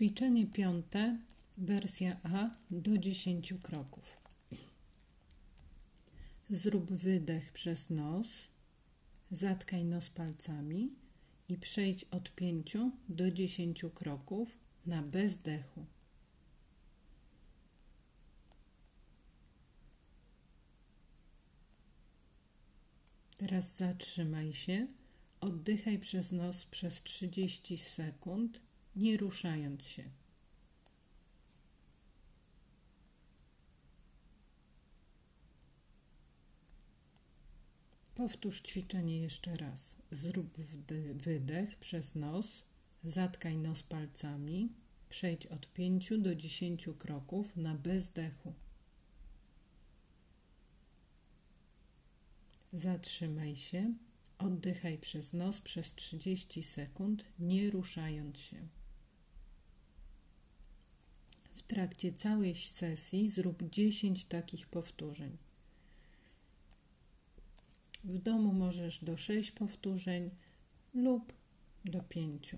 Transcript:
Ćwiczenie piąte, wersja A do 10 kroków. Zrób wydech przez nos, zatkaj nos palcami i przejdź od 5 do 10 kroków na bezdechu. Teraz zatrzymaj się, oddychaj przez nos przez 30 sekund nie ruszając się. Powtórz ćwiczenie jeszcze raz. Zrób wydech przez nos, zatkaj nos palcami, przejdź od 5 do 10 kroków na bezdechu. Zatrzymaj się, oddychaj przez nos przez 30 sekund, nie ruszając się trakcie całej sesji zrób 10 takich powtórzeń. W domu możesz do 6 powtórzeń lub do 5.